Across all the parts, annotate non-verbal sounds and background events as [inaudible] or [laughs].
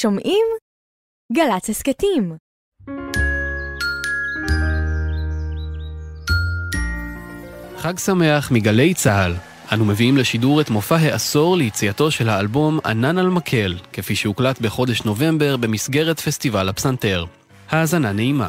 שומעים? גל"צ הסכתים. חג שמח מגלי צה"ל. אנו מביאים לשידור את מופע העשור ליציאתו של האלבום ענן על מקל, כפי שהוקלט בחודש נובמבר במסגרת פסטיבל הפסנתר. האזנה נעימה.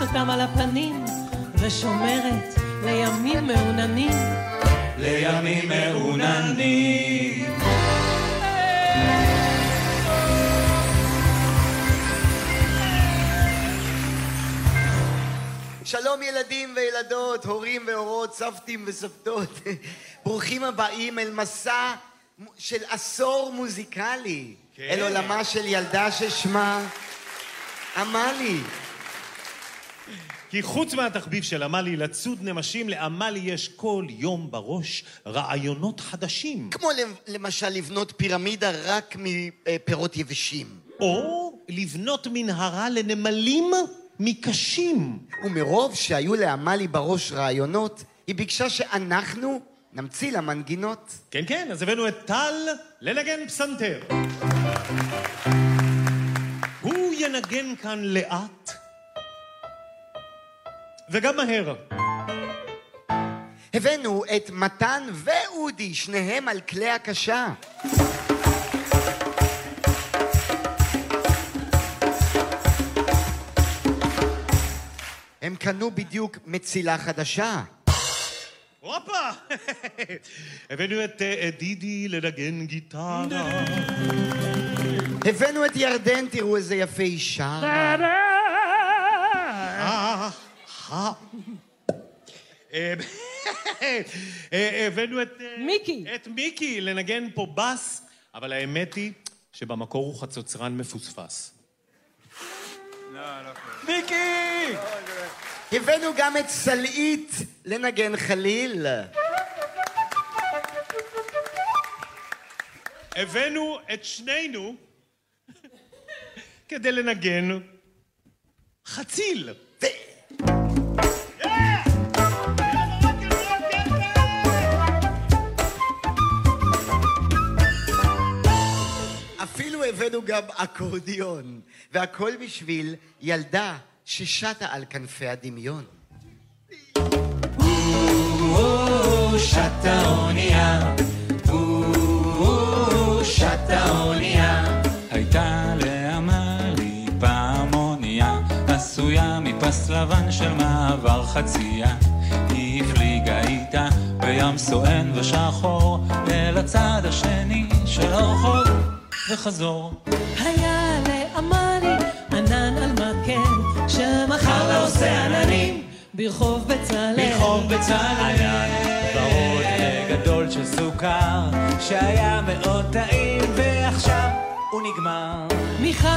אוספת אותם על הפנים ושומרת לימים מעוננים לימים מעוננים שלום ילדים וילדות, הורים והורות, סבתים וסבתות. [laughs] ברוכים הבאים אל מסע של עשור מוזיקלי. אל עולמה של ילדה ששמה עמלי. כי חוץ מהתחביב של עמלי לצוד נמשים, לעמלי יש כל יום בראש רעיונות חדשים. כמו למשל לבנות פירמידה רק מפירות יבשים. או לבנות מנהרה לנמלים מקשים. ומרוב שהיו לעמלי בראש רעיונות, היא ביקשה שאנחנו נמציא לה מנגינות. כן, כן, אז הבאנו את טל לנגן פסנתר. הוא ינגן כאן לאט וגם מהר. הבאנו את מתן ואודי, שניהם על כלי הקשה. הם קנו בדיוק מצילה חדשה. הופה! [laughs] הבאנו את אה, דידי לנגן גיטרה. הבאנו את ירדן, תראו איזה יפה אישה. אה, אה. אה, אה, הבאנו את... מיקי. את מיקי לנגן פה בס, אבל האמת היא שבמקור הוא חצוצרן מפוספס. הבאנו גם את סלעית לנגן חליל. הבאנו את שנינו כדי לנגן חציל. אפילו הבאנו גם אקורדיון, והכל בשביל ילדה ששטה על כנפי הדמיון. שטה לבן של מעבר חצייה. היא הפליגה איתה בים סואן ושחור אל הצד השני של הרחוב וחזור. היה לאמני ענן על מקל, שמחר לא עושה עננים, ברחוב בצלאל. ברחוב בצלאל. ענן ורוד של סוכר, שהיה מאוד טעים, ועכשיו הוא נגמר. מיכל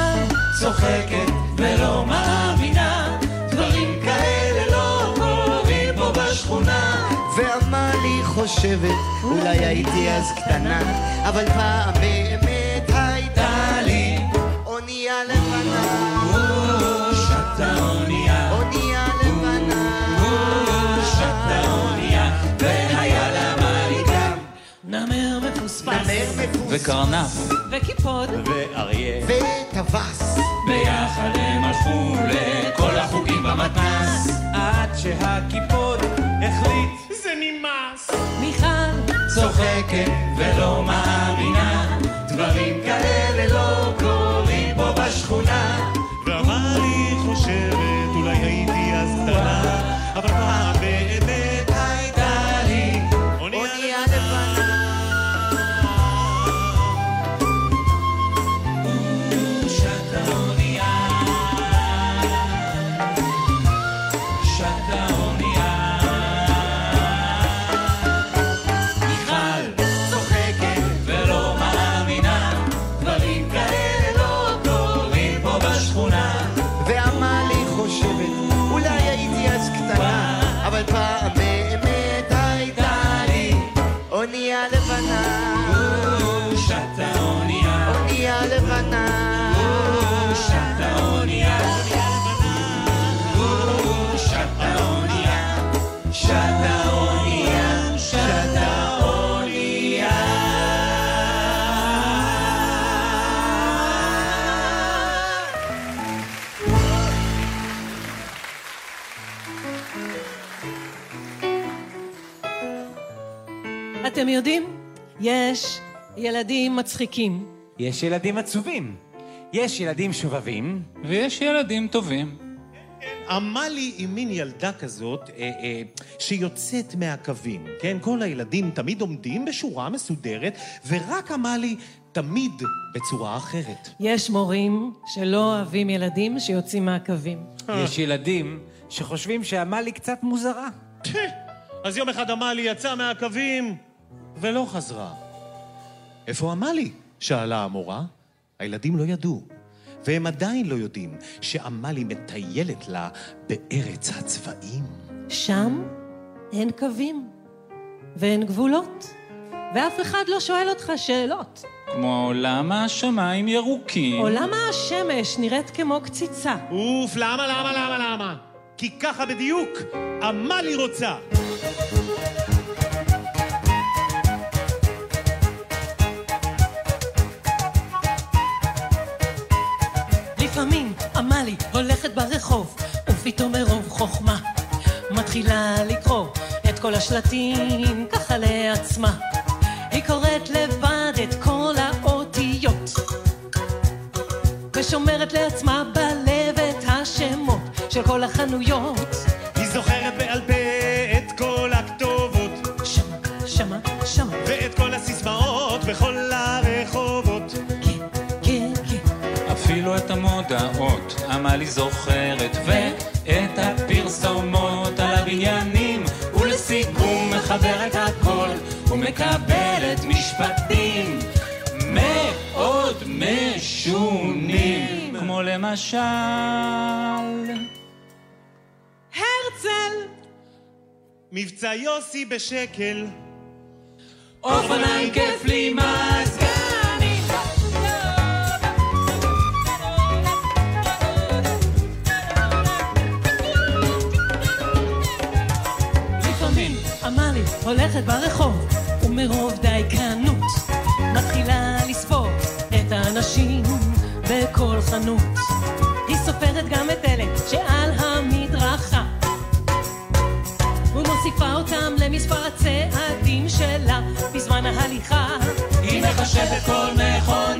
צוחקת ולא מאמינה, דברים כאלה לא קורים פה בשכונה. ועמלי חושבת, אולי הייתי אז קטנה, אבל פעם באמת... וקרנף. וקיפוד. ואריה. וטווס. ביחד הם הלכו לכל החוגים במתנ"ס. עד שהקיפוד החליט זה נמאס. מיכל צוחקת ולא מאמינה, אתם יודעים, יש ילדים מצחיקים. יש ילדים עצובים. יש ילדים שובבים. ויש ילדים טובים. עמלי היא מין ילדה כזאת אה, אה, שיוצאת מהקווים, כן? כל הילדים תמיד עומדים בשורה מסודרת, ורק עמלי תמיד בצורה אחרת. יש מורים שלא אוהבים ילדים שיוצאים מהקווים. יש ילדים שחושבים שעמלי קצת מוזרה. אז יום אחד עמלי יצאה מהקווים ולא חזרה. איפה עמלי? שאלה המורה. הילדים לא ידעו, והם עדיין לא יודעים שעמלי מטיילת לה בארץ הצבעים. שם אין קווים ואין גבולות, ואף אחד לא שואל אותך שאלות. כמו למה השמיים ירוקים? או למה השמש נראית כמו קציצה? אוף, למה, למה, למה, למה? כי ככה בדיוק עמלי רוצה. לפעמים עמלי הולכת ברחוב, ופתאום מרוב חוכמה מתחילה לקרוא את כל השלטים ככה לעצמה. היא קוראת לבד את כל האותיות, ושומרת לעצמה בלב את השמות של כל החנויות. אפילו את המודעות עמלי זוכרת ואת הפרסומות על הבניינים ולסיכום מחברת הכל ומקבלת משפטים מאוד משונים כמו למשל הרצל! מבצע יוסי בשקל. אופניים כיף לי מזגנים. לפעמים עמלי הולכת ברחוב, ומרוב דייקנות מתחילה לספור את האנשים בכל חנות. היא סופרת גם את אלה שעל המדרכה, ומוסיפה אותם למספר הצעדים שלה בזמן ההליכה. היא מחשבת כל מכונית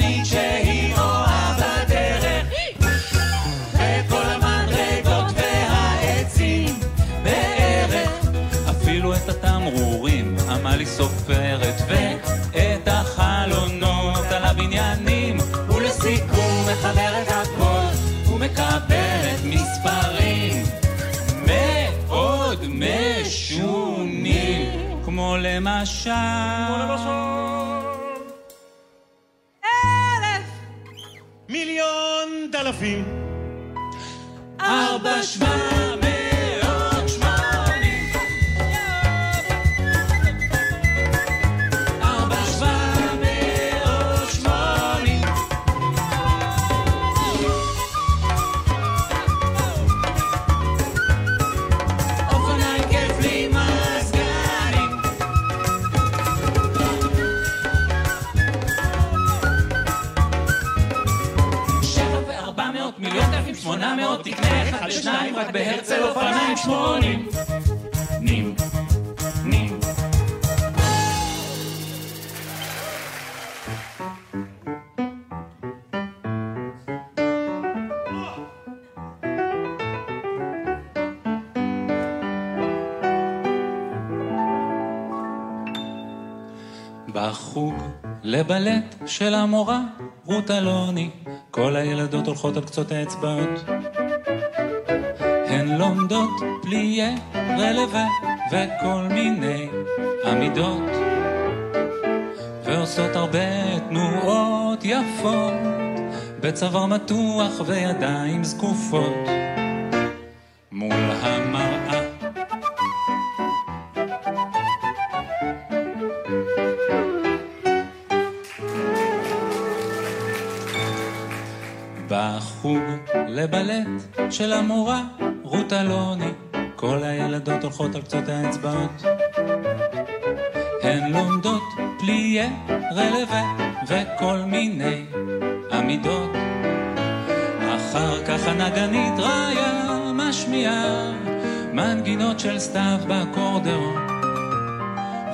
סופרת ואת החלונות על הבניינים ולסיכום מחברת הכל ומקבלת מספרים מאוד משונים כמו למשל אלף מיליון דלפים. ארבע שבעים בהרצל אופניים שמונים. נים, נים. בחוג לבלט של המורה רות אלוני, כל הילדות הולכות על קצות האצבעות. לומדות פליה, רלווה וכל מיני עמידות, ועושות הרבה תנועות יפות, בצוואר מתוח וידיים זקופות. מול המראה בחוג לבלט של המורה רות אלוני, כל הילדות הולכות על קצות האצבעות. הן לומדות פליה, רלווה וכל מיני עמידות. אחר כך הנגנית ריה משמיעה מנגינות של סתיו באקורדיאון.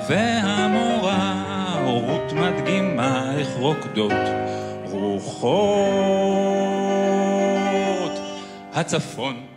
והמורה רות מדגימה איך רוקדות רוחות הצפון.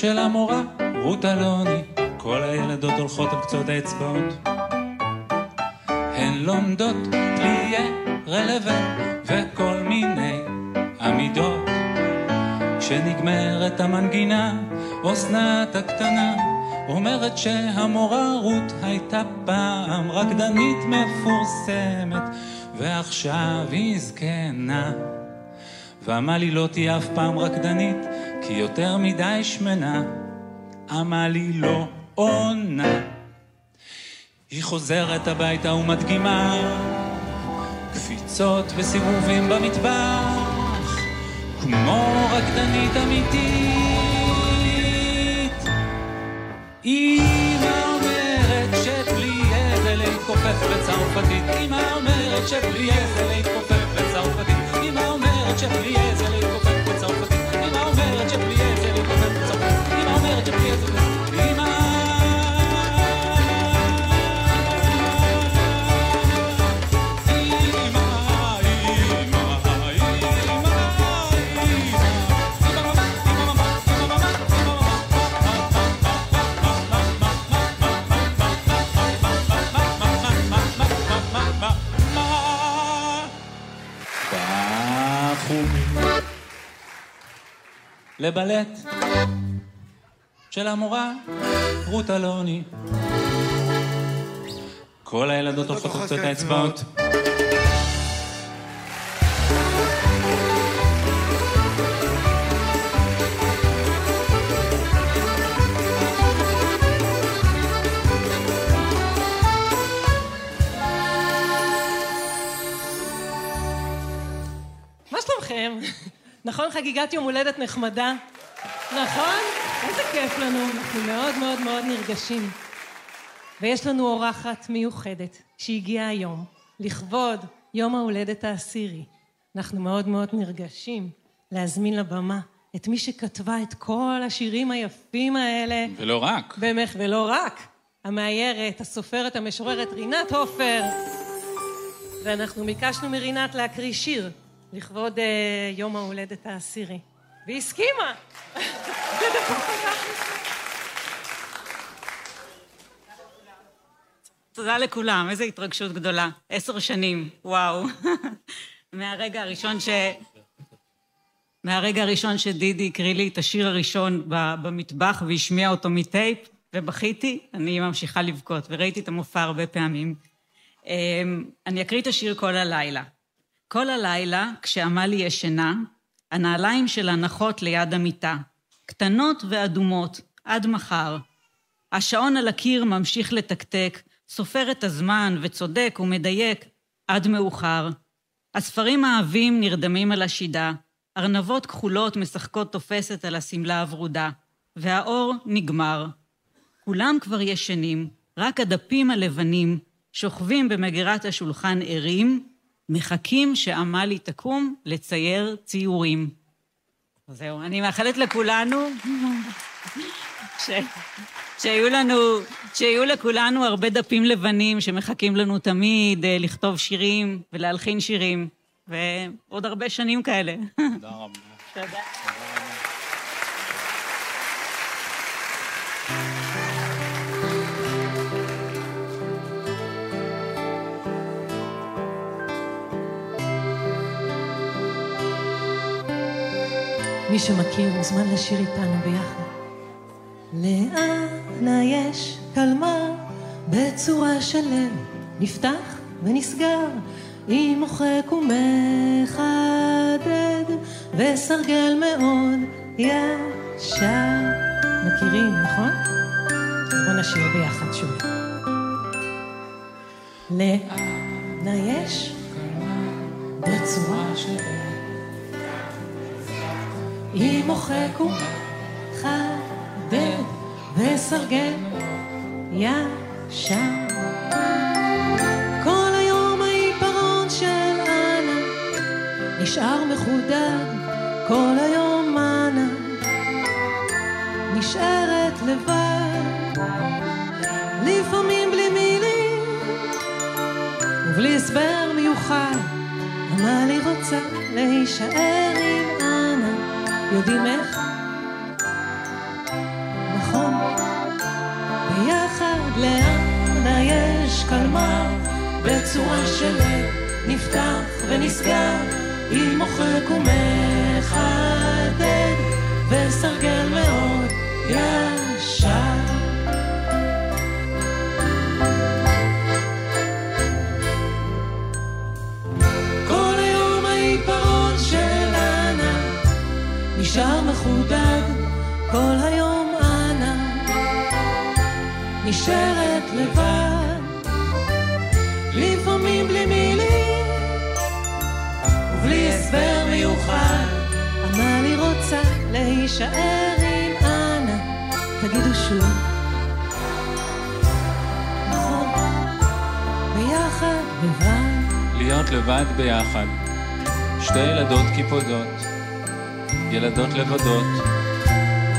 של המורה רות אלוני, כל הילדות הולכות על קצות האצבעות. הן לומדות פליה, רלווה וכל מיני עמידות. כשנגמרת המנגינה, אסנת הקטנה אומרת שהמורה רות הייתה פעם רקדנית מפורסמת, ועכשיו היא זקנה. ואמלי לא תהיה אף פעם רקדנית, כי יותר מדי שמנה. עמלי לא עונה. היא חוזרת הביתה ומדגימה קפיצות וסיבובים במטבח, כמו רקדנית אמיתית. אמא אומרת שפליה זה להתכופף בצרפתית, אמא אומרת שפליה זה להתכופף בצרפתית, אמא אומרת שפליה בחוג לבלט של המורה רות אלוני. כל הילדות לחצות את האצבעות. שלומכם? נכון חגיגת יום הולדת נחמדה? נכון? איזה כיף לנו, אנחנו מאוד מאוד מאוד נרגשים. ויש לנו אורחת מיוחדת שהגיעה היום, לכבוד יום ההולדת העשירי. אנחנו מאוד מאוד נרגשים להזמין לבמה את מי שכתבה את כל השירים היפים האלה. ולא רק. במך, ולא רק. המאיירת, הסופרת, המשוררת רינת הופר. ואנחנו ביקשנו מרינת להקריא שיר לכבוד uh, יום ההולדת העשירי. והיא הסכימה. תודה לכולם, איזו התרגשות גדולה. עשר שנים, וואו. מהרגע הראשון ש... מהרגע הראשון שדידי הקריא לי את השיר הראשון במטבח והשמיע אותו מטייפ, ובכיתי, אני ממשיכה לבכות, וראיתי את המופע הרבה פעמים. אמ, אני אקריא את השיר כל הלילה. כל הלילה, כשעמלי ישנה, הנעליים שלה נחות ליד המיטה, קטנות ואדומות, עד מחר. השעון על הקיר ממשיך לתקתק, סופר את הזמן וצודק ומדייק עד מאוחר. הספרים העבים נרדמים על השידה, ארנבות כחולות משחקות תופסת על השמלה הוורודה, והאור נגמר. כולם כבר ישנים, רק הדפים הלבנים שוכבים במגירת השולחן ערים, מחכים שעמלי תקום לצייר ציורים. זהו, אני מאחלת לכולנו ש... שיהיו לנו, שיהיו לכולנו הרבה דפים לבנים שמחכים לנו תמיד אה, לכתוב שירים ולהלחין שירים, ועוד הרבה שנים כאלה. תודה רבה. תודה. מי שמכיר מוזמן לשיר איתנו ביחד. לאן יש קלמר בצורה של לב, נפתח ונסגר, עם מוחק ומחדד, וסרגל מאוד ישר. מכירים, נכון? בואו נשיר ביחד שוב. לאן יש בצורה של לב, עם מוחק ומחדד, וסרגל ישר. כל היום העיפרון של אנה נשאר מחודד, כל היום אנה נשארת לבד, לפעמים בלי מילים ובלי הסבר מיוחד. עמלי רוצה להישאר עם אנה, יודעים איך? נכון, ביחד לאנה יש קלמר, בצורה של נפתח ונסגר, עם מוחק ומחדד, וסרגל מאוד ישר. נשאר מחודד, כל היום אנה נשארת לבד, לפעמים בלי מילים ובלי הסבר מיוחד. עמלי רוצה להישאר עם אנה, תגידו שוב. נכון, ביחד לבד. להיות לבד ביחד. שתי ילדות קיפודות, ילדות לבדות,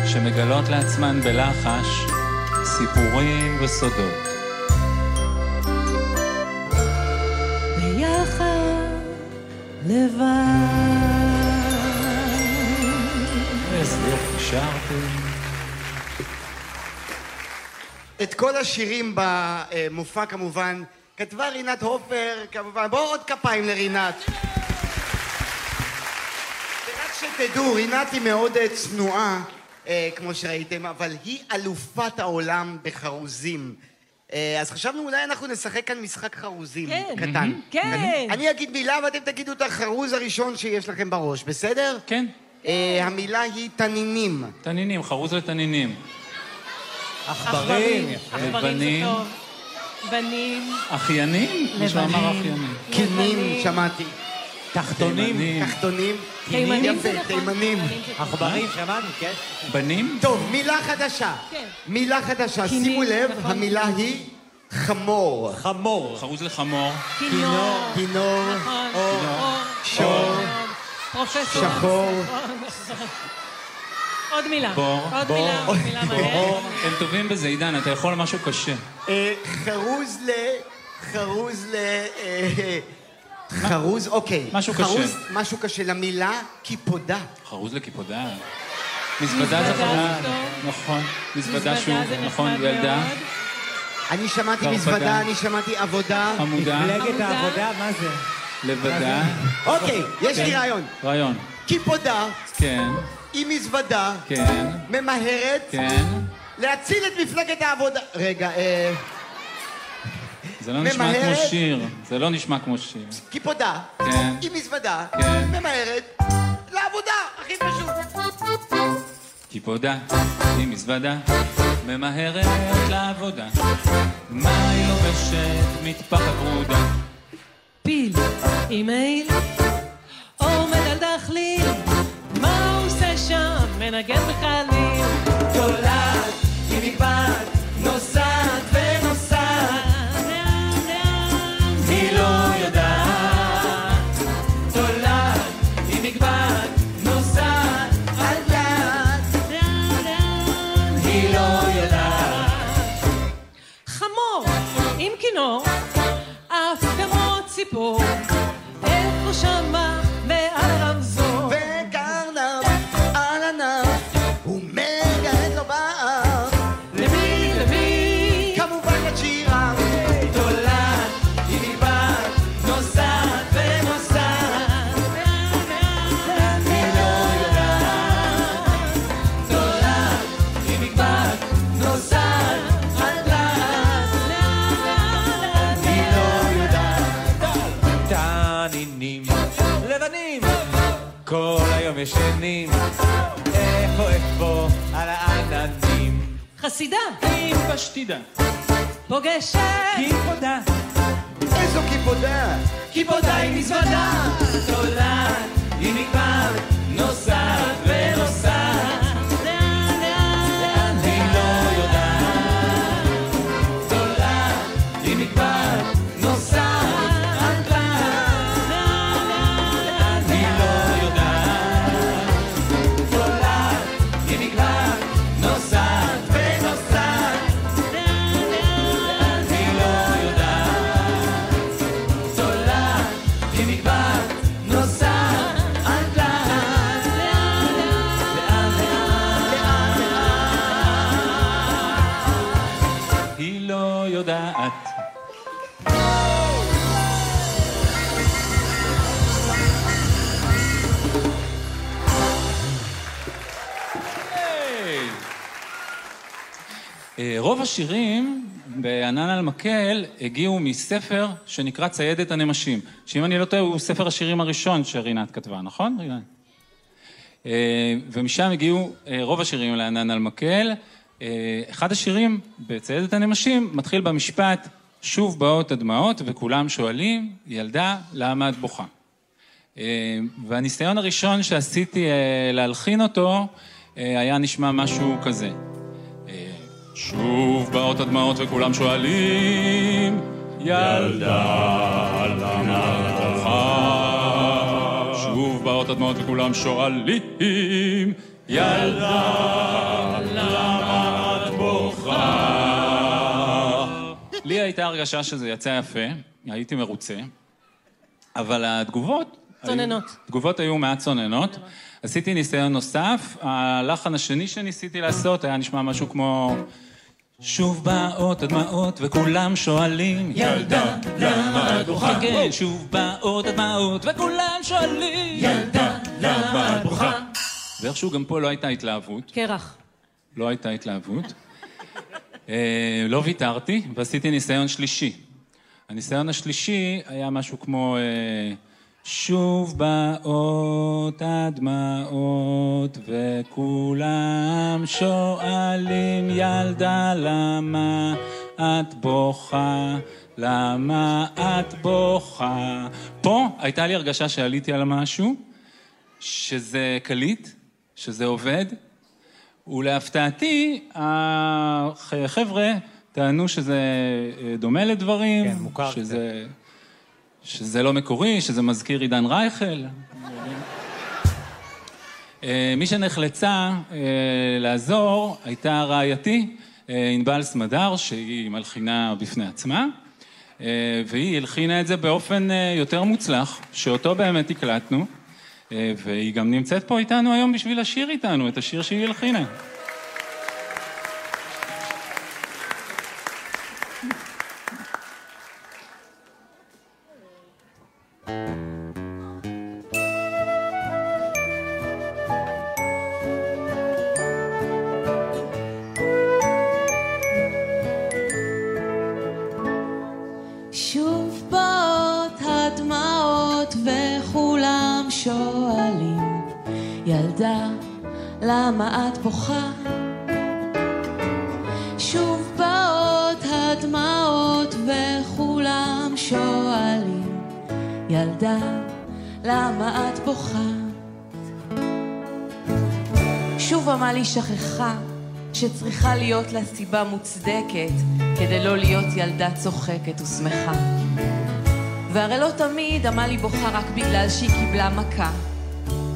שמגלות לעצמן בלחש סיפורים וסודות. ביחד לבד. איזה יופי שרתי. את כל השירים במופע כמובן כתבה רינת הופר, כמובן. בואו עוד כפיים לרינת. שתדעו, רינת היא מאוד אה, צנועה, אה, כמו שראיתם, אבל היא אלופת העולם בחרוזים. אה, אז חשבנו אולי אנחנו נשחק כאן משחק חרוזים כן. קטן. כן. אני, אני אגיד מילה ואתם תגידו את החרוז הראשון שיש לכם בראש, בסדר? כן. אה, המילה היא תנינים. תנינים, חרוז לתנינים. עכברים. עכברים זה לבנים. טוב. בנים. אחיינים? מישהו אמר. אחיינים. קינים, שמעתי. תחתונים. תחתונים. תימנים זה נכון. תימנים. עכברים, שמענו, כן? בנים? טוב, מילה חדשה. כן. מילה חדשה, שימו לב, נכון. המילה היא חמור. חמור. חרוז לחמור. כינור. כינור, נכון. אור. שור. פרופסור. שחור. [laughs] עוד מילה. בור. עוד. מילה. עוד מילה מהר. בור. הם טובים בזה, עידן, אתה יכול משהו קשה. אה, חרוז ל... חרוז ל... חרוז, אוקיי. משהו קשה. חרוז, משהו קשה. למילה קיפודה. חרוז לקיפודה. מזוודה זה טוב. נכון, מזוודה שוב, זה נכון, ילדה. אני שמעתי ערפדה. מזוודה, אני שמעתי עבודה. חמודה, מפלגת עבודה. העבודה, מה זה? לבדה, אוקיי, יש לי כן. רעיון. רעיון. קיפודה כן, עם מזוודה כן, ממהרת כן. להציל את מפלגת העבודה. רגע, אה... זה לא נשמע כמו. שיר. זה לא נשמע כמו שיר. קיפודה כן. עם מזוודה כן. ממהרת לעבודה, הכי פשוט. קיפודה עם מזוודה, ממהרת לעבודה. מה היא לובשת? מטפחת ורודה. פיל, אימייל, עומד על דחליל, מה הוא עושה שם? מנגן בחליל. תולעת עם מגבעת, נוסעת ונוסעת, כמו ישנים, איפה איפה על העננים. חסידה, עם פשטידה. פוגשת, קיפודה, איזו קיפודה. קיפודה עם מזוודה, תולעת עם מגבעת, נוסעת ונוסעת, רוב השירים בענן על מקל הגיעו מספר שנקרא ציידת הנמשים, שאם אני לא טועה הוא ספר השירים הראשון שרינת כתבה, נכון רינת? אה, ומשם הגיעו אה, רוב השירים לענן על מקל. אה, אחד השירים בציידת הנמשים מתחיל במשפט שוב באות הדמעות וכולם שואלים, ילדה, למה את בוכה? אה, והניסיון הראשון שעשיתי אה, להלחין אותו אה, היה נשמע משהו כזה. שוב באות הדמעות וכולם שואלים, ילדה, למה את בוכה? שוב באות הדמעות וכולם שואלים, ילדה, למה את בוכה? לי הייתה הרגשה שזה יצא יפה, הייתי מרוצה, אבל התגובות... צוננות. התגובות היו מעט צוננות. עשיתי ניסיון נוסף, הלחן השני שניסיתי לעשות היה נשמע משהו כמו... שוב באות הדמעות וכולם שואלים ילדה, למה את בוכה? כן, שוב באות הדמעות וכולם שואלים ילדה, למה את בוכה? ואיכשהו גם פה לא הייתה התלהבות, קרח. לא הייתה התלהבות. אה, לא ויתרתי ועשיתי ניסיון שלישי. הניסיון השלישי היה משהו כמו אה, שוב באות הדמעות וכולם שואלים ילדה למה את בוכה, למה את בוכה. פה הייתה לי הרגשה שעליתי על משהו, שזה קליט, שזה עובד, ולהפתעתי, החבר'ה טענו שזה אה, דומה לדברים, כן, מוכר שזה, שזה לא מקורי, שזה מזכיר עידן רייכל. אה, מי שנחלצה אה, לעזור הייתה רעייתי, אה, ענבל סמדר, שהיא מלחינה בפני עצמה, והיא הלחינה את זה באופן יותר מוצלח, שאותו באמת הקלטנו. והיא גם נמצאת פה איתנו היום בשביל לשיר איתנו את השיר שהיא הלחינה. שכחה שצריכה להיות לה סיבה מוצדקת כדי לא להיות ילדה צוחקת ושמחה. והרי לא תמיד עמלי בוכה רק בגלל שהיא קיבלה מכה,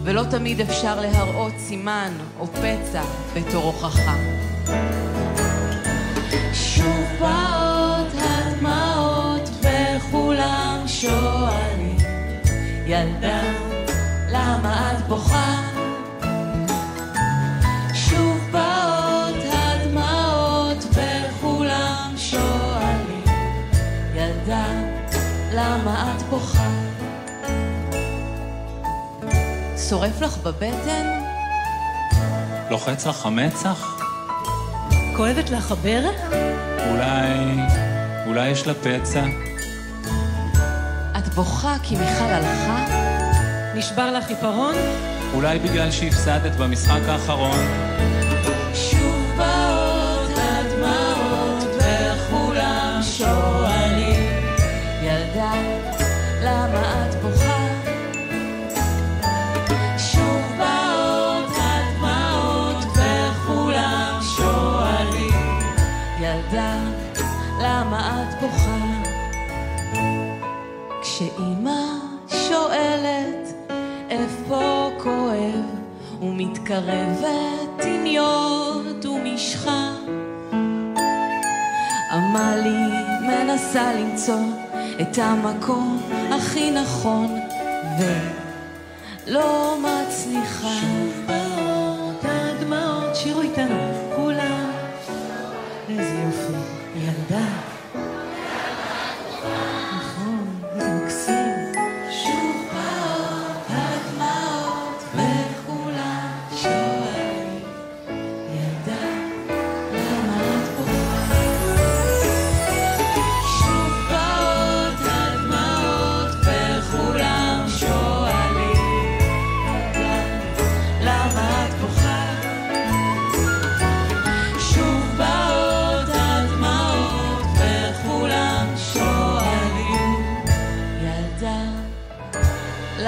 ולא תמיד אפשר להראות סימן או פצע בתור הוכחה. שוב באות הדמעות וכולם שואלים ילדה, למה את בוכה? שורף לך בבטן? לוחץ לך המצח? כואבת לך הברך? אולי... אולי יש לה פצע? את בוכה כי מיכל הלכה? נשבר לך עיפרון? אולי בגלל שהפסדת במשחק האחרון? ומתקרבת עם יוד ומשחה. עמלי מנסה למצוא את המקום הכי נכון ולא מצליחה. באות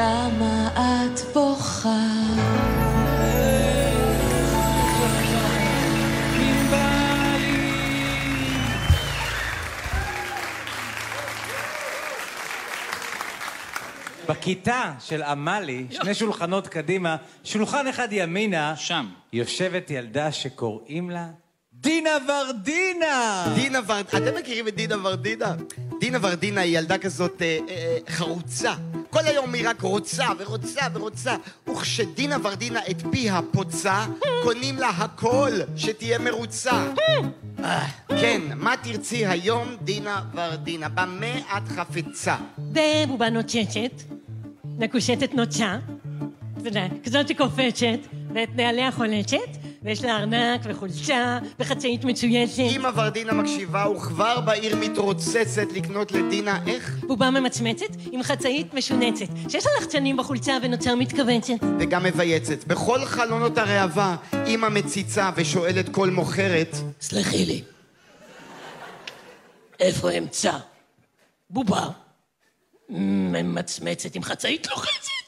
למה את בוכה? בכיתה של עמלי, שני שולחנות קדימה, שולחן אחד ימינה, שם. יושבת ילדה שקוראים לה דינה ורדינה! דינה ורדינה, אתם מכירים את דינה ורדינה? דינה ורדינה היא ילדה כזאת אה, אה, חרוצה. כל היום היא רק רוצה ורוצה ורוצה. וכשדינה ורדינה את פיה פוצה, קונים לה הכל, שתהיה מרוצה. אה, כן, מה תרצי היום, דינה ורדינה? במה את חפצה? בבובה נוצצת, מקושטת נוצה, כזאת שקופצת, ואת נעליה חולצת, ויש לה ארנק וחולצה וחצאית מצויצת. אמא ורדינה מקשיבה וכבר בעיר מתרוצצת לקנות לדינה איך? בובה ממצמצת עם חצאית משונצת, שיש לה לחצנים בחולצה ונוצה מתכווצת. וגם מבייצת. בכל חלונות הראווה, אמא מציצה ושואלת כל מוכרת, סלחי לי, איפה אמצע? בובה ממצמצת עם חצאית לוחצת,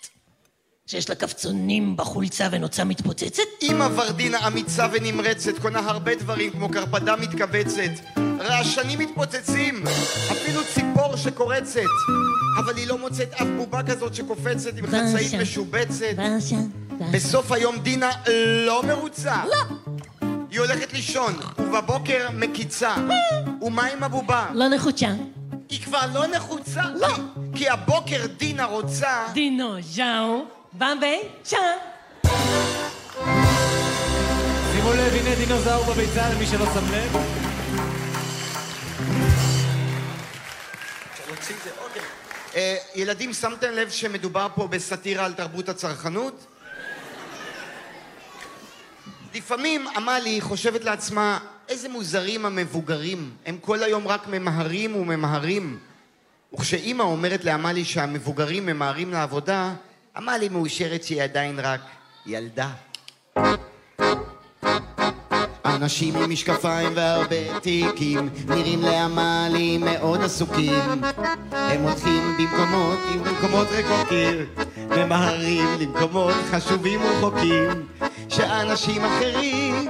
שיש לה קפצונים בחולצה ונוצה מתפוצצת? אמא ורדינה אמיצה ונמרצת, קונה הרבה דברים כמו קרפדה מתכווצת, רעשנים מתפוצצים, אפילו ציפור שקורצת, אבל היא לא מוצאת אף בובה כזאת שקופצת עם חצאית. משובצת. בסוף היום דינה לא מרוצה. לא. היא הולכת לישון, ובבוקר מקיצה. ומה עם הבובה? לא נחוצה. היא כבר לא נחוצה? לא. כי הבוקר דינה רוצה... דינו ז'או. במבי, שם. שימו לב, הנה דינוזאור בביצה למי שלא שם לב. אוקיי. אה, ילדים, שמתם לב שמדובר פה בסאטירה על תרבות הצרכנות? לפעמים עמלי חושבת לעצמה, איזה מוזרים המבוגרים, הם כל היום רק ממהרים וממהרים. וכשאימא אומרת לעמלי שהמבוגרים ממהרים לעבודה, עמלי מאושרת שהיא עדיין רק ילדה. אנשים עם משקפיים והרבה תיקים נראים לעמלי מאוד עסוקים הם הולכים במקומות, במקומות רחוקים ממהרים למקומות חשובים ורחוקים שאנשים אחרים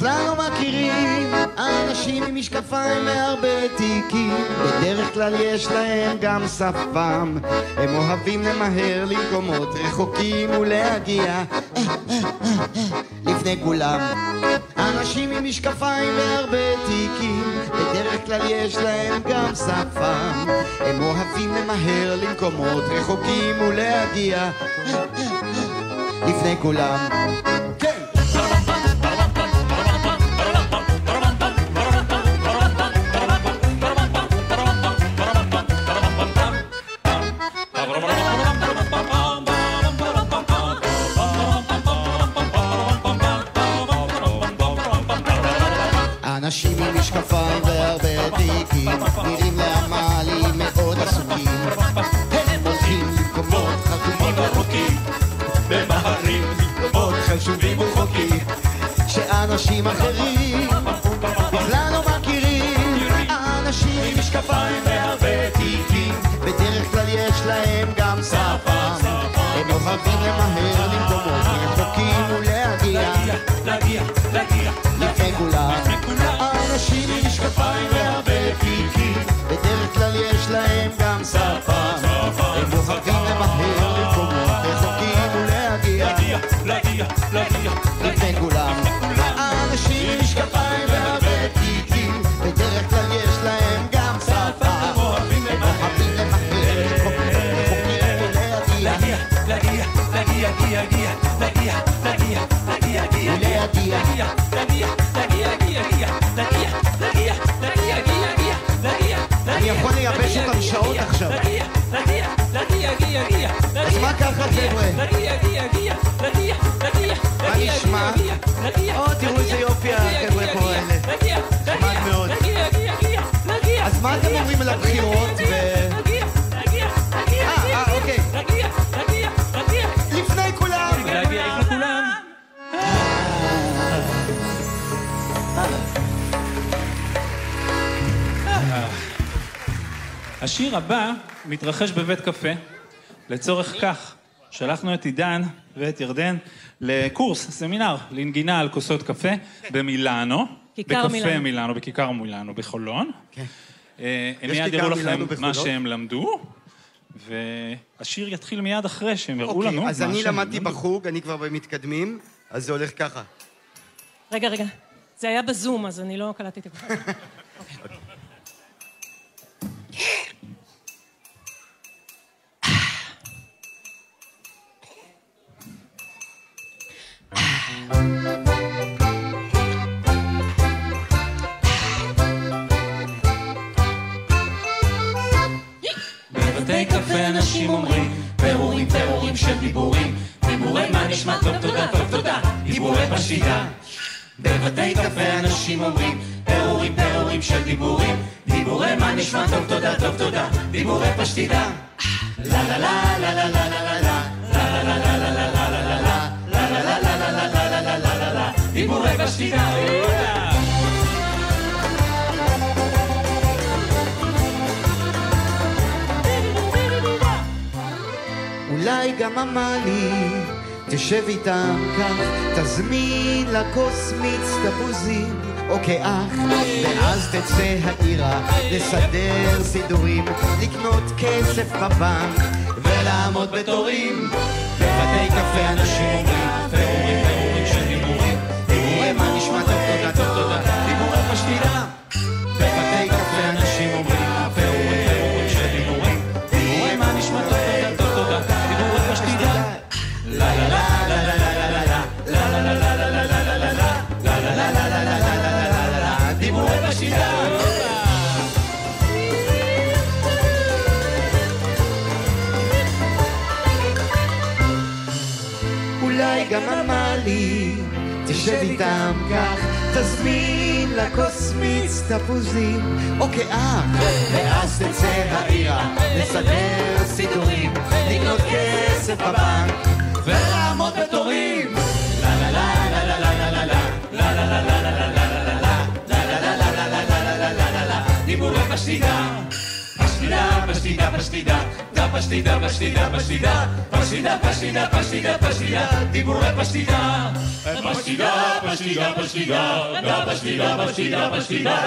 בכלל לא מכירים. אנשים עם משקפיים והרבה תיקים. בדרך כלל יש להם גם שפם. הם אוהבים למהר למקומות רחוקים ולהגיע. לפני כולם. אנשים עם משקפיים והרבה תיקים. בדרך כלל יש להם גם שפם. הם אוהבים למהר למקומות רחוקים ולהגיע. לפני כולם. כן אנשים עם משקפיים והרבה תיקים נראים לעמלי מאוד עסוקים. הם הולכים למקומות חשובים ורחוקים ממהרים למקומות חשובים ורחוקים. שאנשים אחרים בכלל לא מכירים אנשים עם משקפיים והרבה תיקים בדרך כלל יש להם גם שפם הם אוהבים למהר למקומות רחוקים ולהגיע להגיע, להגיע, לפני כולם יש לכם שעות עכשיו. נגיע, נגיע, נגיע, נגיע, נגיע. נגיע, נגיע, נגיע, נגיע, נגיע, נגיע, נגיע, נגיע, נגיע. מה נשמע? או, תראו איזה יופי החבר'ה פה נגיע, נגיע, נגיע, נגיע, נגיע, נגיע, נגיע, נגיע, הבחירות? השיר הבא מתרחש בבית קפה. לצורך כך, שלחנו את עידן ואת ירדן לקורס, סמינר, לנגינה על כוסות קפה במילאנו. כיכר בקפה מילאנו. מילאנו, בכיכר מילאנו בחולון. כן. אה, הם מיד יראו לכם מה? שהם למדו, והשיר יתחיל מיד אחרי שהם יראו לנו אוקיי, מה אז שהם אני למדתי למדו. בחוג, אני כבר במתקדמים, אז זה הולך ככה. רגע, רגע. זה היה בזום, אז אני לא קלטתי את [laughs] של דיבורים דיבורי מה נשמע טוב תודה טוב תודה דיבורי בשידה בבתי קפה אנשים אומרים פירורים פירורים של דיבורים דיבורי מה נשמע טוב תודה טוב תודה דיבורי פשטידה לה לה לה לה לה לה לה לה לה דיבורי פשטידה אולי גם עמלי תשב איתם כך, תזמין לה כוס מיץ תפוזים או כאח, ואז תצא העירה לסדר סידורים, לקנות כסף בבנק ולעמוד בתורים. בבתי קפה אנשים אומרים, תשב איתם כך, תזמין לכוס מיץ תפוזים, או כאח, ואז תצא העירה, לסדר סידורים, לקנות כסף בבנק, ולעמוד בתורים. דיבורי פשטידה פשטידה, פשטידה, פשטידה דה פשטידה, פשטידה, פשטידה פשטידה, פשטידה, פשטידה, פשטידה דיבורי פשטידה פשטידה, פשטידה, פשטידה דה פשטידה, פשטידה, פשטידה פשטידה, פשטידה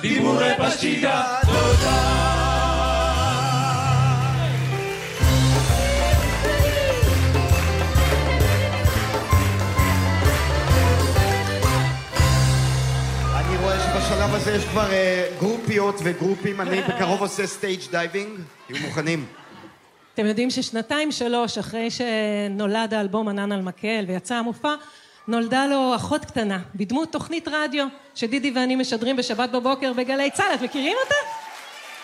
דיבורי פשטידה תודה אני שבשלב הזה יש כבר אה, גרופיות וגרופים, אני בקרוב עושה stage diving, תהיו מוכנים. אתם יודעים ששנתיים שלוש אחרי שנולד האלבום ענן על מקל ויצא המופע, נולדה לו אחות קטנה, בדמות תוכנית רדיו שדידי ואני משדרים בשבת בבוקר בגלי צה"ל. את מכירים אותה?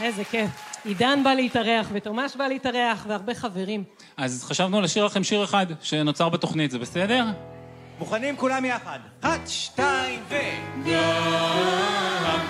איזה כיף. עידן בא להתארח, ותומש בא להתארח, והרבה חברים. אז חשבנו לשיר לכם שיר אחד שנוצר בתוכנית, זה בסדר? מוכנים כולם יחד. אחת, שתיים, ו... ועוד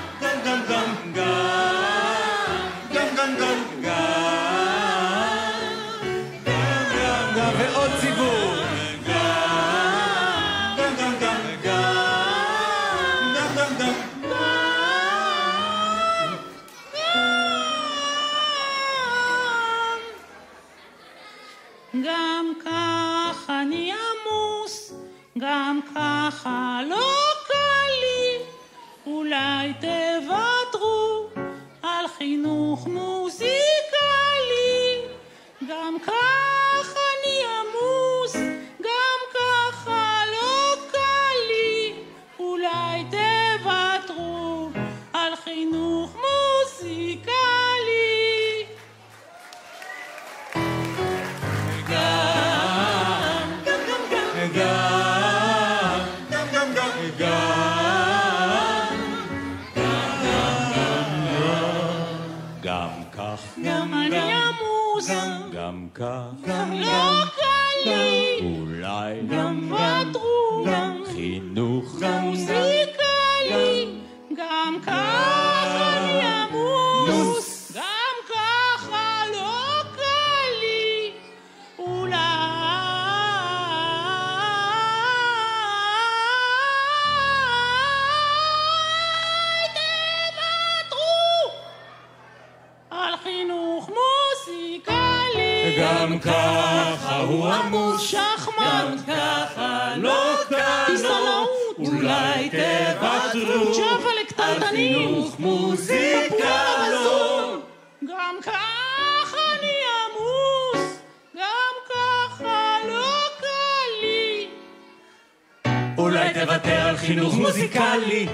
תוותר על חינוך מוזיקלי.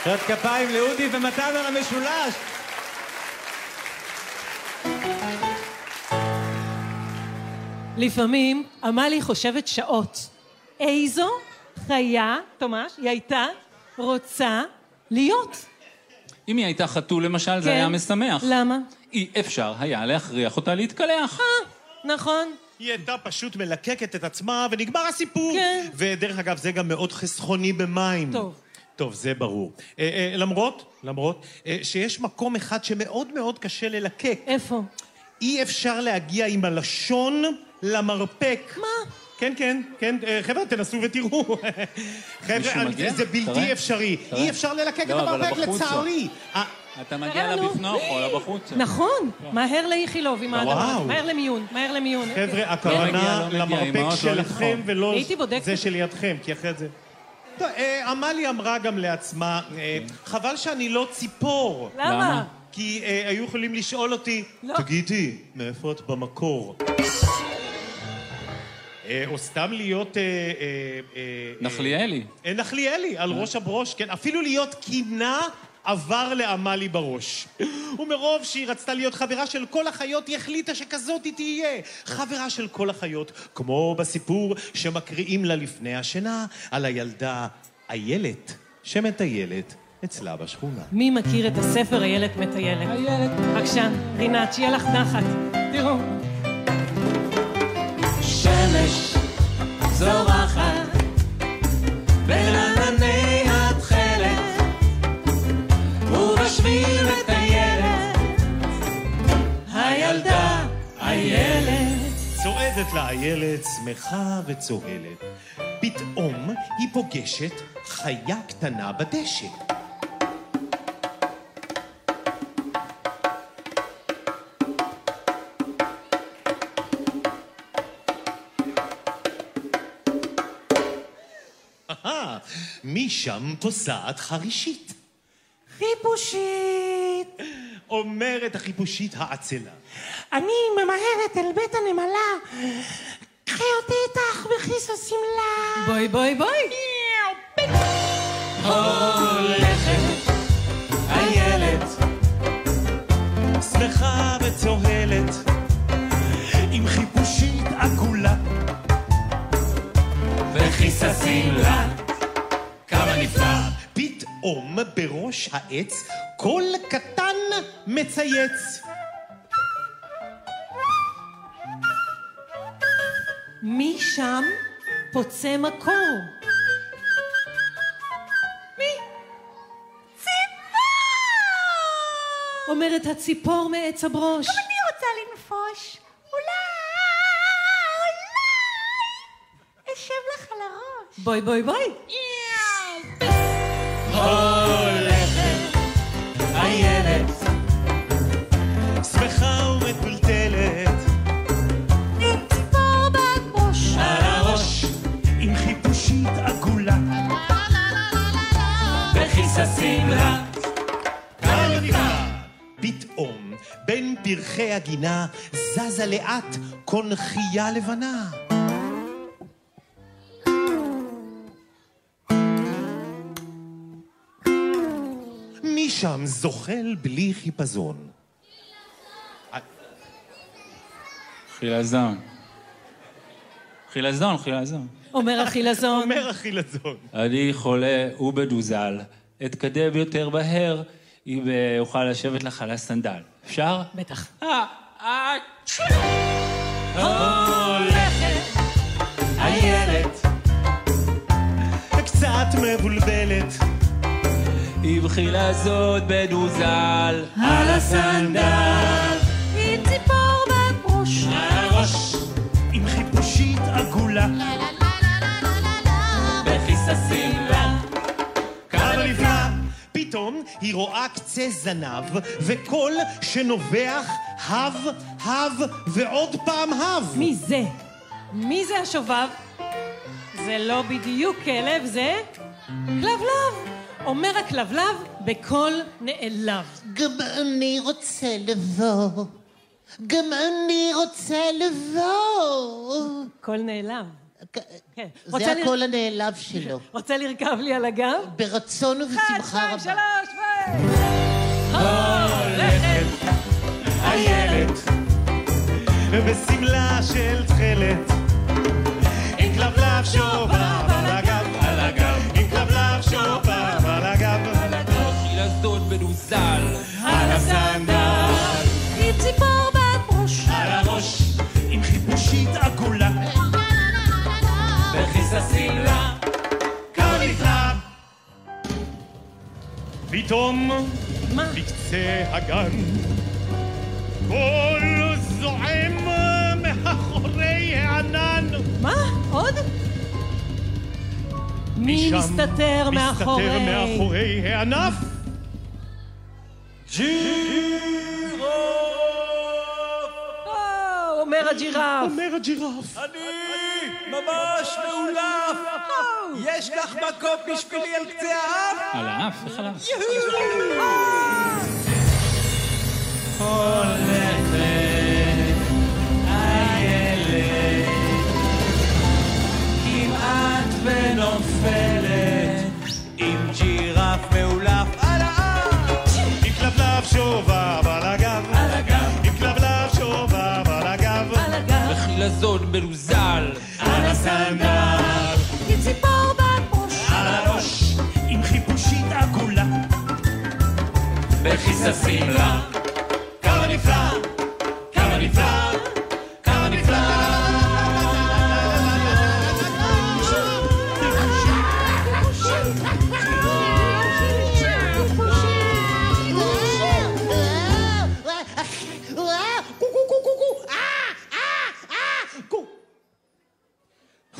מחיאות כפיים לאודי ומתן על המשולש. לפעמים עמלי חושבת שעות. איזו חיה, תומש, היא הייתה רוצה להיות. אם היא הייתה חתול למשל, זה כן. היה משמח. למה? אי אפשר היה להכריח אותה להתקלח. נכון. היא הייתה פשוט מלקקת את עצמה ונגמר הסיפור. כן. ודרך אגב, זה גם מאוד חסכוני במים. טוב. טוב, זה ברור. אה, אה, למרות, למרות, אה, שיש מקום אחד שמאוד מאוד קשה ללקק. איפה? אי אפשר להגיע עם הלשון למרפק. מה? כן, כן, כן. אה, חבר'ה, תנסו ותראו. חבר'ה? זה בלתי. אפשרי. אי אפשר ללקק את לא, אבל המרפק. לצערי. אתה מגיע. לבפנוך או לבחוץ. נכון, מהר לאיכילוב עם האדמה. מהר למיון, מהר למיון. חבר'ה, מגיע, הכוונה לא מגיע, למרפק לא שלכם. ולא. זה שלידכם, כי אחרת זה... טוב, אה, עמלי אמרה גם לעצמה, אה, חבל שאני לא ציפור. למה? כי אה, היו יכולים לשאול אותי, לא. תגידי, מאיפה את במקור? אה, או סתם להיות... נחליאלי. נחליאלי, על ראש הברוש, כן. אפילו להיות קינה עבר לעמלי בראש. ומרוב שהיא רצתה להיות חברה של כל החיות, היא החליטה שכזאת היא תהיה. חברה של כל החיות, כמו בסיפור שמקריאים לה לפני השינה על הילדה איילת, שמטיילת אצלה בשכונה. מי מכיר את הספר איילת מטיילת? איילת. בבקשה, רינת, שיהיה לך נחת. תראו. איילת צועדת לה איילת, שמחה וצוהלת. פתאום היא פוגשת חיה קטנה בדשא. משם פוסעת חרישית. חיפושית. אומרת החיפושית העצלה. אני ממהרת אל בית הנמלה. קחי אותי איתך בכיס השמלה. בואי, בואי, בואי. הולכת איילת שמחה וצוהלת, עם חיפושית עגולה. וכיססים לה כמה נפלא פתאום בראש העץ קול קטן מצייץ. מי שם פוצה מקור? מי? ציפור! אומרת הציפור מעץ הברוש. גם אני רוצה לנפוש. אולי, אולי, אשב לך על הראש. בואי, בואי, בואי. הולכת איילת שמחה ומטולטלת, פרחי הגינה זזה לאט קונכייה לבנה. משם זוחל בלי חיפזון. חילזון. חילזון, חילזון. אומר החילזון. אומר החילזון. אני חולה ובדוזל. אתקדם יותר מהר אם אה, אוכל לשבת לך על הסנדל. אפשר? בטח. אה, אה, הולכת איילת קצת מבולבלת, עם חילזון בדוזל. על הסנדל עם ציפור בראש. על הראש עם חיפושית עגולה. פתאום היא רואה קצה זנב וקול שנובח הב, הב ועוד פעם הב. מי זה? מי זה השובב? זה לא בדיוק כלב, זה כלבלב. אומר הכלבלב בקול נעלב. גם אני רוצה לבוא. גם אני רוצה לבוא. קול נעלב. כן. זה הקול הנעלב שלו. [laughs] רוצה לרכב לי על הגב? ברצון ובשמחה שתיים, רבה. שלוש, ו... הולכת איילת בשמלה של תכלת, עם כלבלב שובב על הגב, על הגב עם כלבלב שובב על הגב. על הסנדל פתאום מה? בקצה הגן קול זועם מאחורי הענן. מה? עוד? מי מסתתר מאחורי? מסתתר מאחורי הענף. או, אומר הג'ירף. אומר הג'ירף. ממש מאולף! יש לך מקום בשבילי על קצה האף? על האף, איך על האף? איילת כמעט ונופלת עם ג'ירף מאולף על האף! עם כלבלב שובב על הגב. על הגב עם כלבלב שובב על הגב. על הגב. הזנב. עם ציפור על הראש. עם חיפושית עגולה. בכיסה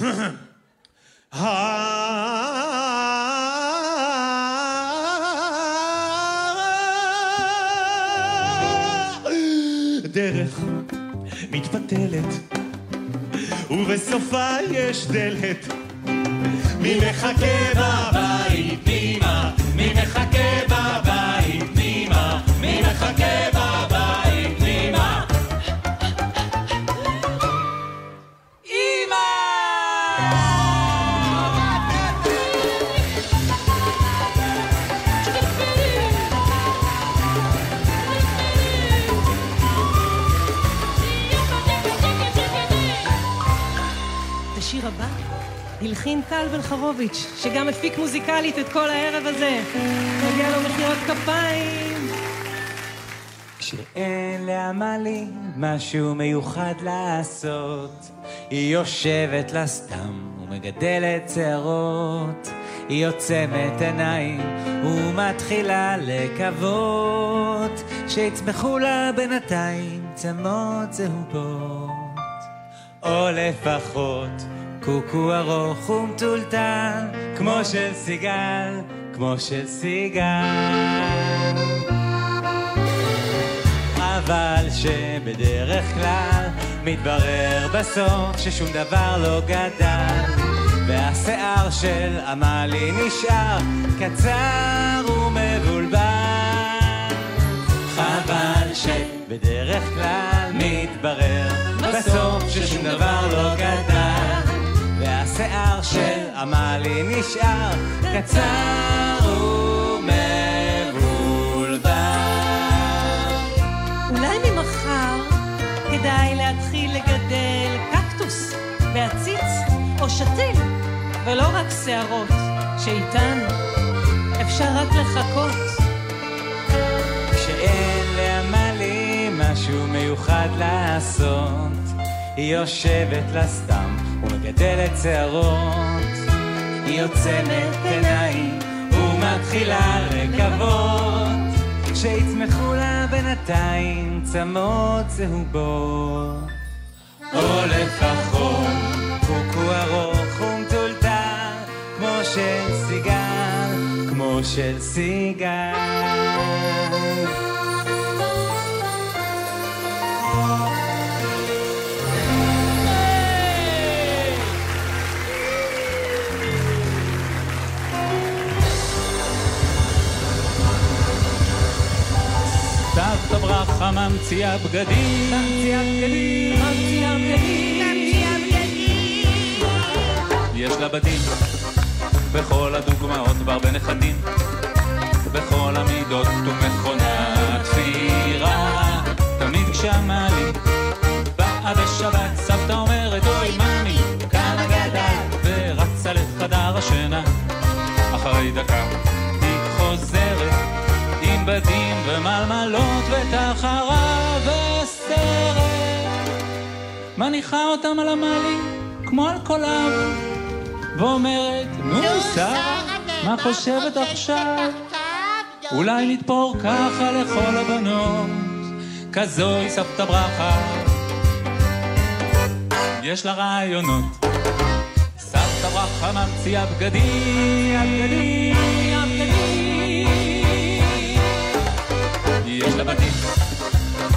[laughs] דרך מתפתלת, ובסופה יש דלת. מי מחכה בבית טל בלחרוביץ', שגם הפיק מוזיקלית את כל הערב הזה. מגיע לו מחיאות כפיים. כשאין לעמלי משהו מיוחד לעשות, היא יושבת לה סתם ומגדלת שערות. היא עוצמת עיניים ומתחילה לקוות שיצמחו לה בינתיים צמות צהובות. או לפחות קוקו ארוך ומטולטל, כמו של סיגל, כמו של סיגל. אבל שבדרך כלל מתברר בסוף ששום דבר לא גדל, והשיער של עמלי נשאר קצר ומבולבל. חבל שבדרך כלל מתברר בסוף ששום דבר לא והשיער של עמלי נשאר קצר ומבולבל. אולי ממחר כדאי להתחיל לגדל קקטוס ועציץ או שתיל, ולא רק שערות, שאיתן אפשר רק לחכות. כשאין לעמלי משהו מיוחד לעשות, היא יושבת לה סתם ומגדלת שערות. היא עוצמת עיניים ומתחילה לקוות שיצמחו לה בינתיים צמות צהובות. או לפחות קוקו ארוך ומטולטל כמו של סיגל, כמו של סיגל. סבתא ברכה ממציאה בגדים, ממציאה בגדים, ממציאה בגדים. יש לה בדים, בכל הדוגמאות בר בנכדים, בכל המידות ומכונת תפירה. תמיד כשעמלי באה בשבת, סבתא אומרת, אוי מאמי, כמה גדל, ורצה לחדר השינה. אחרי דקה בדים ומלמלות ותחרה וסרט. מניחה אותם על המעלי כמו על קולב, ואומרת, נו שרה, מה חושבת עכשיו? אולי נתפור ככה לכל הבנות, כזוהי סבתא ברכה. יש לה רעיונות. סבתא ברכה ממציאה בגדים, בגדים, בגדים. יש לה בתים,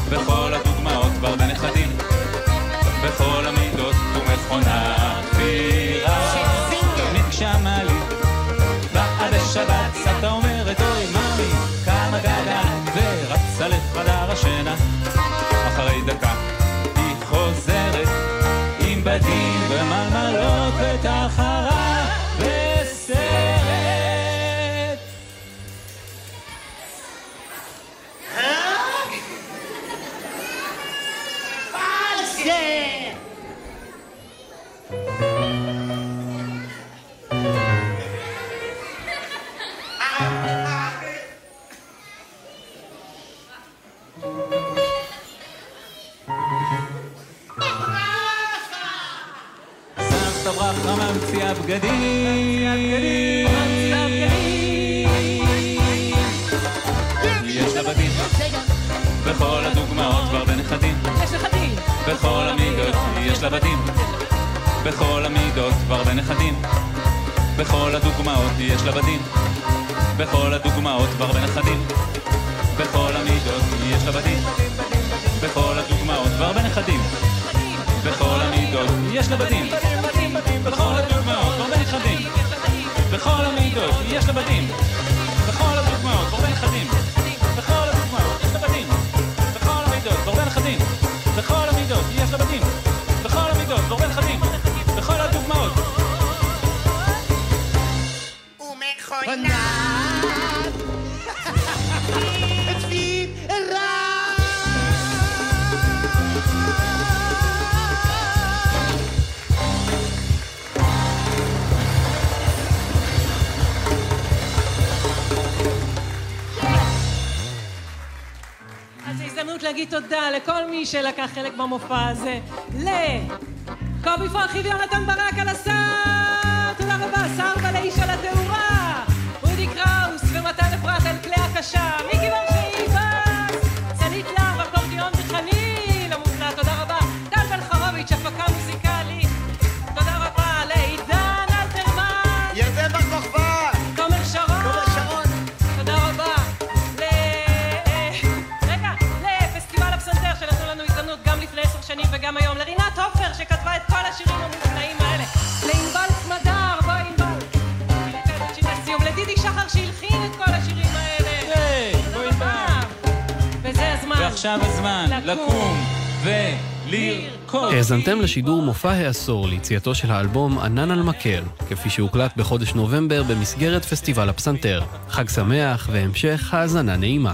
בכל הדוגמאות כבר בנכדים, בכל המידות ומכונת לבתים. בכל המידות והרבה נכדים. בכל הדוגמאות יש לבדים. בכל הדוגמאות והרבה נכדים. בכל המידות יש לבדים. בכל הדוגמאות והרבה נכדים. בכל המידות יש לבדים. בכל הדוגמאות והרבה נכדים. בכל המידות יש לבדים. בכל להגיד תודה לכל מי שלקח חלק במופע הזה. לקובי פרחי ויונתן ברק על הסאר! תודה רבה, סער ולאיש על התאורה! על הזמן, ועכשיו הזמן לקום ולרקוד. האזנתם לשידור מופע העשור ליציאתו של האלבום ענן על מקל, כפי שהוקלט בחודש נובמבר במסגרת פסטיבל הפסנתר. חג שמח והמשך האזנה נעימה.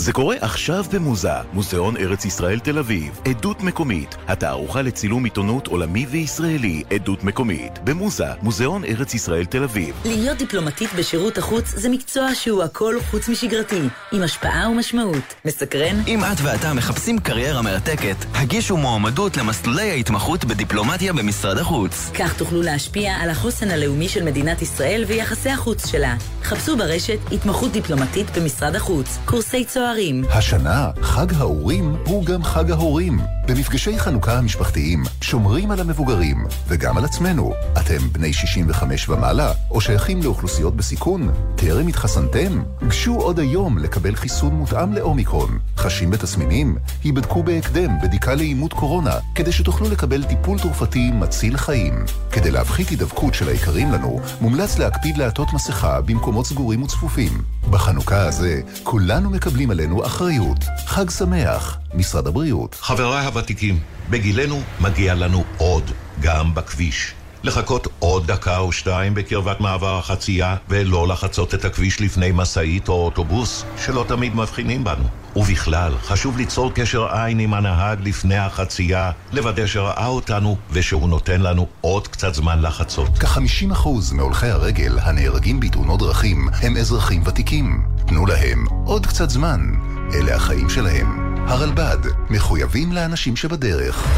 זה קורה עכשיו במוזה, מוזיאון ארץ ישראל תל אביב, עדות מקומית, התערוכה לצילום עיתונות עולמי וישראלי, עדות מקומית, במוזה, מוזיאון ארץ ישראל תל אביב. להיות דיפלומטית בשירות החוץ זה מקצוע שהוא הכל חוץ משגרתי, עם השפעה ומשמעות. מסקרן? אם את ואתה מחפשים קריירה מרתקת, הגישו מועמדות למסלולי ההתמחות בדיפלומטיה במשרד החוץ. כך תוכלו להשפיע על החוסן הלאומי של מדינת ישראל ויחסי החוץ שלה. חפשו ברשת התמחות דיפלומטית במשרד החוץ, קורסי צוערים. השנה, חג האורים הוא גם חג ההורים. במפגשי חנוכה המשפחתיים שומרים על המבוגרים וגם על עצמנו. אתם בני 65 ומעלה או שייכים לאוכלוסיות בסיכון? טרם התחסנתם? גשו עוד היום לקבל חיסון מותאם לאומיקרון. חשים בתסמינים? היבדקו בהקדם בדיקה לאימות קורונה כדי שתוכלו לקבל טיפול תרופתי מציל חיים. כדי להפחית הידבקות של היקרים לנו, מומלץ להקפיד לעטות מסכה במקומות סגורים וצפופים. בחנוכה הזה כולנו מקבלים עלינו אחריות. חג שמח, משרד הבריאות. חבריי הוותיקים, בגילנו מגיע לנו עוד, גם בכביש. לחכות עוד דקה או שתיים בקרבת מעבר החצייה, ולא לחצות את הכביש לפני משאית או אוטובוס, שלא תמיד מבחינים בנו. ובכלל, חשוב ליצור קשר עין עם הנהג לפני החצייה, לוודא שראה אותנו ושהוא נותן לנו עוד קצת זמן לחצות. כ-50% מהולכי הרגל הנהרגים בתאונות דרכים הם אזרחים ותיקים. תנו להם עוד קצת זמן. אלה החיים שלהם. הרלב"ד, מחויבים לאנשים שבדרך.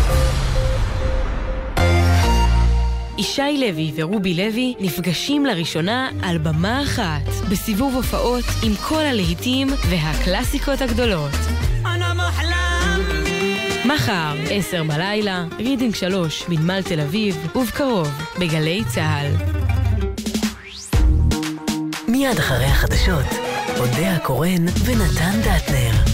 ישי לוי ורובי לוי נפגשים לראשונה על במה אחת, בסיבוב הופעות עם כל הלהיטים והקלאסיקות הגדולות. מחר, עשר בלילה, רידינג שלוש, בנמל תל אביב, ובקרוב, בגלי צה"ל. מיד אחרי החדשות, אודיה קורן ונתן דטנר.